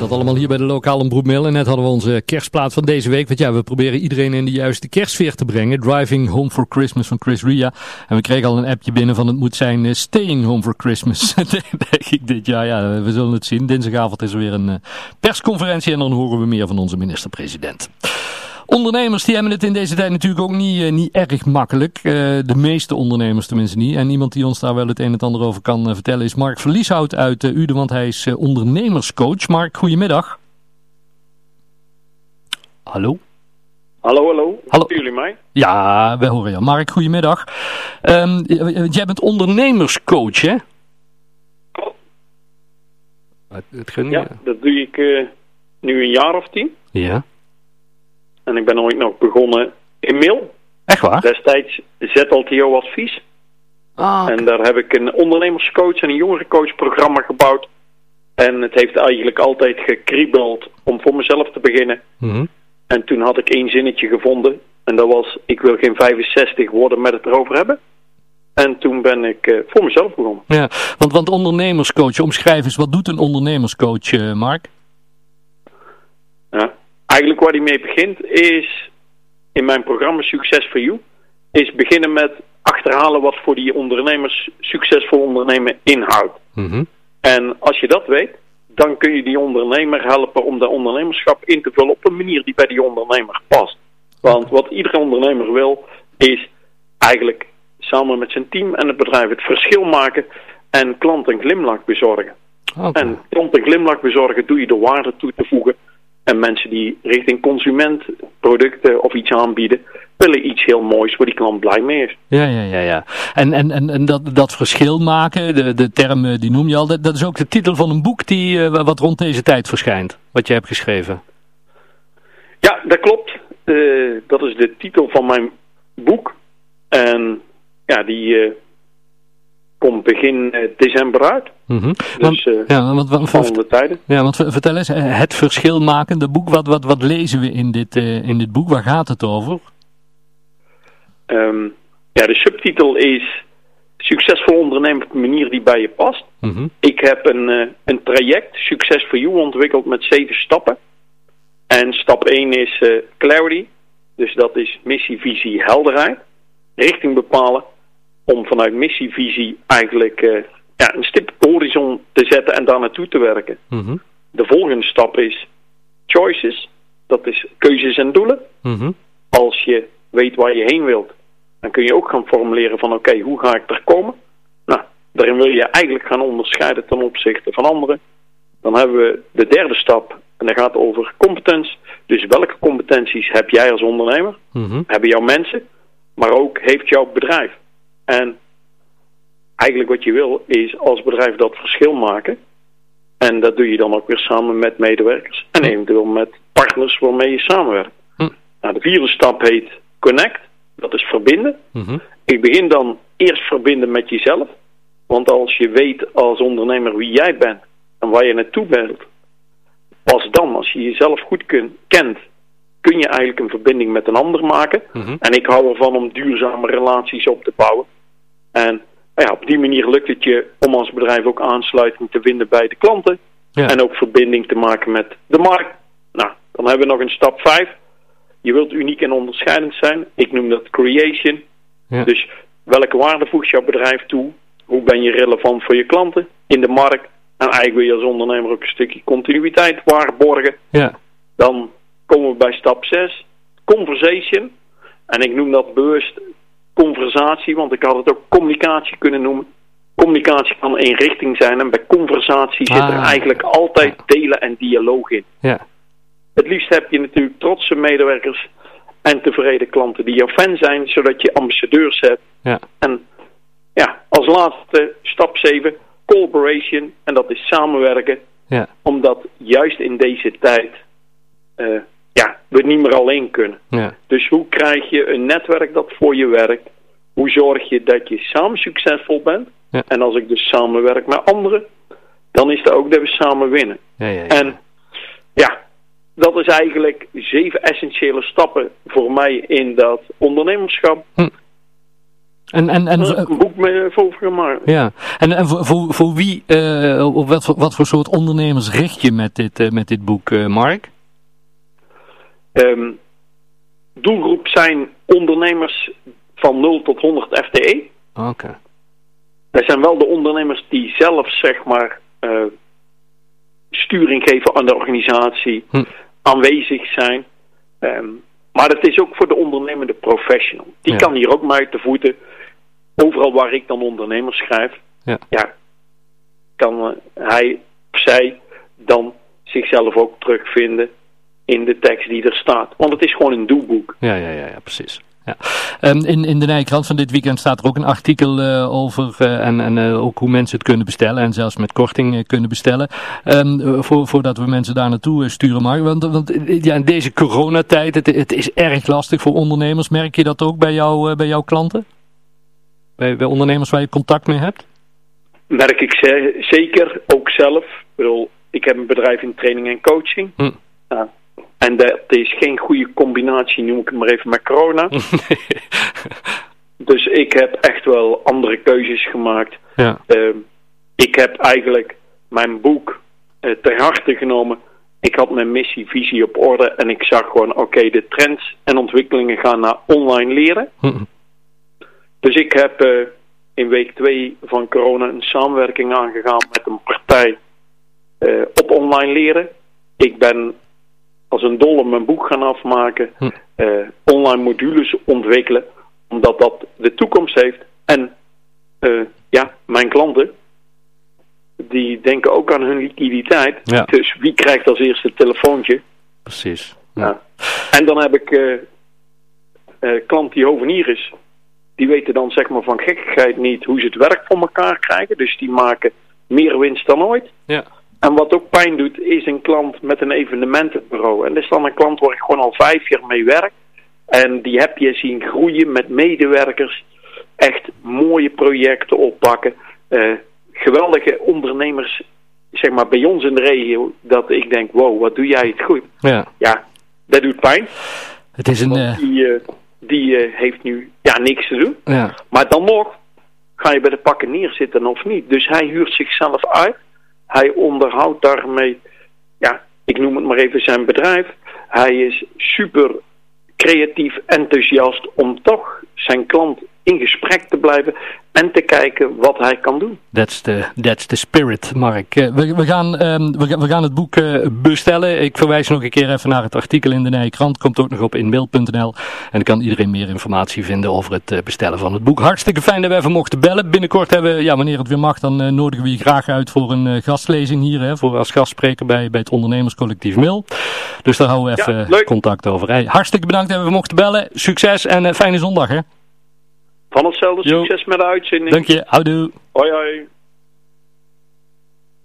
Dat allemaal hier bij de lokale Broedmill. En net hadden we onze kerstplaat van deze week. Want ja, we proberen iedereen in de juiste kerstsfeer te brengen. Driving Home for Christmas van Chris Ria. En we kregen al een appje binnen van het moet zijn uh, Staying Home for Christmas. Denk ik dit jaar. Ja, we zullen het zien. Dinsdagavond is er weer een uh, persconferentie. En dan horen we meer van onze minister-president. Ondernemers die hebben het in deze tijd natuurlijk ook niet, uh, niet erg makkelijk. Uh, de meeste ondernemers tenminste niet. En iemand die ons daar wel het een en ander over kan uh, vertellen is Mark Verlieshout uit Uden. Want hij is ondernemerscoach. Mark, goedemiddag. Hallo? Hallo, hallo. Hallo. jullie mij? Ja, we horen je. Mark, goedemiddag. Um, jij bent ondernemerscoach, hè? Het ja, dat doe ik nu een jaar of tien. Ja. En ik ben ooit nog begonnen in mail. Echt waar? Destijds ZLTO Advies. Ah, En daar heb ik een ondernemerscoach en een jongerencoachprogramma gebouwd. En het heeft eigenlijk altijd gekriebeld om voor mezelf te beginnen. Mm -hmm. En toen had ik één zinnetje gevonden. En dat was, ik wil geen 65 worden met het erover hebben. En toen ben ik uh, voor mezelf begonnen. Ja, want, want ondernemerscoach, omschrijf eens, wat doet een ondernemerscoach, uh, Mark? Ja, Eigenlijk waar hij mee begint is, in mijn programma Success for You, is beginnen met achterhalen wat voor die ondernemers succesvol ondernemen inhoudt. Mm -hmm. En als je dat weet, dan kun je die ondernemer helpen om de ondernemerschap in te vullen op een manier die bij die ondernemer past. Want wat iedere ondernemer wil, is eigenlijk samen met zijn team en het bedrijf het verschil maken en klant een glimlach bezorgen. Okay. En klant een glimlach bezorgen doe je door waarde toe te voegen en mensen die richting consument producten of iets aanbieden, willen iets heel moois waar die klant blij mee is. Ja, ja, ja. ja. En, en, en, en dat, dat verschil maken, de, de term die noem je al, dat, dat is ook de titel van een boek die uh, wat rond deze tijd verschijnt, wat je hebt geschreven. Ja, dat klopt. Uh, dat is de titel van mijn boek. En ja, die uh, komt begin december uit. Mm -hmm. Dus want, uh, ja, want, want, volgende tijden. Ja, want vertel eens, het verschil maken, de boek, wat, wat, wat lezen we in dit, uh, in dit boek? Waar gaat het over? Um, ja, de subtitel is Succesvol ondernemen op een manier die bij je past. Mm -hmm. Ik heb een, uh, een traject, Succes for You, ontwikkeld met zeven stappen. En stap 1 is clarity. Dus dat is missie, visie, helderheid. Richting bepalen om vanuit missievisie eigenlijk uh, ja, een stip horizon te zetten en daar naartoe te werken. Mm -hmm. De volgende stap is choices. Dat is keuzes en doelen. Mm -hmm. Als je weet waar je heen wilt, dan kun je ook gaan formuleren van oké, okay, hoe ga ik er komen? Nou, daarin wil je eigenlijk gaan onderscheiden ten opzichte van anderen. Dan hebben we de derde stap en dat gaat over competence. Dus welke competenties heb jij als ondernemer? Mm -hmm. Hebben jouw mensen? Maar ook heeft jouw bedrijf? En eigenlijk wat je wil is als bedrijf dat verschil maken. En dat doe je dan ook weer samen met medewerkers. En eventueel met partners waarmee je samenwerkt. Hm. Nou, de vierde stap heet connect. Dat is verbinden. Mm -hmm. Ik begin dan eerst verbinden met jezelf. Want als je weet als ondernemer wie jij bent en waar je naartoe bent. Pas dan, als je jezelf goed kun, kent, kun je eigenlijk een verbinding met een ander maken. Mm -hmm. En ik hou ervan om duurzame relaties op te bouwen. En ja, op die manier lukt het je om als bedrijf ook aansluiting te vinden bij de klanten. Ja. En ook verbinding te maken met de markt. Nou, dan hebben we nog een stap 5. Je wilt uniek en onderscheidend zijn. Ik noem dat creation. Ja. Dus welke waarde voegt jouw bedrijf toe? Hoe ben je relevant voor je klanten in de markt? En eigenlijk wil je als ondernemer ook een stukje continuïteit waarborgen. Ja. Dan komen we bij stap 6. Conversation. En ik noem dat bewust conversatie, want ik had het ook communicatie kunnen noemen. Communicatie kan één richting zijn en bij conversatie zit er Ah. eigenlijk altijd delen en dialoog in. Ja. Het liefst heb je natuurlijk trotse medewerkers en tevreden klanten die jouw fan zijn, zodat je ambassadeurs hebt. Ja. En ja, als laatste stap 7, collaboration, en dat is samenwerken, Ja. omdat juist in deze tijd uh, ja, we het niet meer alleen kunnen. Ja. Dus hoe krijg je een netwerk dat voor je werkt? Hoe zorg je dat je samen succesvol bent? Ja. En als ik dus samenwerk met anderen, dan is dat ook dat we samen winnen. Ja. En ja, dat is eigenlijk zeven essentiële stappen voor mij in dat ondernemerschap. Hm. En, en, en, een boek mee voor gemaakt. Ja, en, en voor, voor, voor wie, uh, wat, voor, wat voor soort ondernemers richt je met dit, uh, met dit boek, uh, Mark? Um, doelgroep zijn ondernemers van 0 tot 100 FTE. Oké. Okay. Dat zijn wel de ondernemers die zelf, zeg maar, sturing geven aan de organisatie, hm. aanwezig zijn. Um, maar het is ook voor de ondernemende professional. Die ja. kan hier ook maar uit de voeten. Overal waar ik dan ondernemers schrijf, ja. ja kan uh, hij of zij dan zichzelf ook terugvinden in de tekst die er staat. Want het is gewoon een doelboek. Ja, ja, ja, ja precies. Ja. Um, in, in de Nijkrant van dit weekend staat er ook een artikel uh, over uh, en, en uh, ook hoe mensen het kunnen bestellen en zelfs met korting kunnen bestellen. Um, voor, voordat we mensen daar naartoe sturen, maar want, want ja, in deze coronatijd, het, het is erg lastig voor ondernemers. Merk je dat ook bij, jou, bij jouw klanten? Bij, bij ondernemers waar je contact mee hebt? Merk ik zeker, ook zelf. Ik, bedoel, ik heb een bedrijf in training en coaching. Hm. Ja, en dat is geen goede combinatie, noem ik het maar even, met corona. dus ik heb echt wel andere keuzes gemaakt. Ja. Uh, ik heb eigenlijk mijn boek uh, ter harte genomen. Ik had mijn missie, visie op orde. En ik zag gewoon, oké, okay, de trends en ontwikkelingen gaan naar online leren. dus ik heb uh, in week 2 van corona een samenwerking aangegaan met een partij uh, op online leren. Ik ben als een dolle mijn boek gaan afmaken. Hm. Uh, online modules ontwikkelen. Omdat dat de toekomst heeft. En uh, ja, mijn klanten. Die denken ook aan hun liquiditeit. Ja. Dus wie krijgt als eerste het telefoontje? Precies. Ja. ja. En dan heb ik uh, klant die hovenier is. Die weten dan zeg maar van gekkigheid niet hoe ze het werk voor elkaar krijgen. Dus die maken meer winst dan ooit. Ja. En wat ook pijn doet, is een klant met een evenementenbureau. En dat is dan een klant waar ik gewoon al vijf jaar mee werk. En die heb je zien groeien met medewerkers. Echt mooie projecten oppakken. Uh, geweldige ondernemers, zeg maar bij ons in de regio. Dat ik denk, wow, wat doe jij het goed. Ja, ja dat doet pijn. Het is een... Uh... Die, uh, die heeft nu ja, niks te doen. Ja. Maar dan nog ga je bij de pakken neerzitten of niet. Dus hij huurt zichzelf uit. Hij onderhoudt daarmee, ja, ik noem het maar even zijn bedrijf. Hij is super creatief, enthousiast om toch zijn klant in gesprek te blijven en te kijken wat hij kan doen. That's the, that's the spirit, Mark. Uh, we, we, gaan, um, we, we, gaan het boek uh, bestellen. Ik verwijs nog een keer even naar het artikel in de Nijkrant. Komt ook nog op inmail.nl. En dan kan iedereen meer informatie vinden over het uh, bestellen van het boek. Hartstikke fijn dat we even mochten bellen. Binnenkort hebben we, ja, wanneer het weer mag, dan nodigen we je graag uit voor een gastlezing hier. Hè, voor als gastspreker bij, bij het ondernemerscollectief Mil. Dus daar houden we even ja, contact over. Hey, hartstikke bedankt dat we mochten bellen. Succes en fijne zondag hè. Van hetzelfde, succes met de uitzending. Dank je, houdoe. Hoi hoi.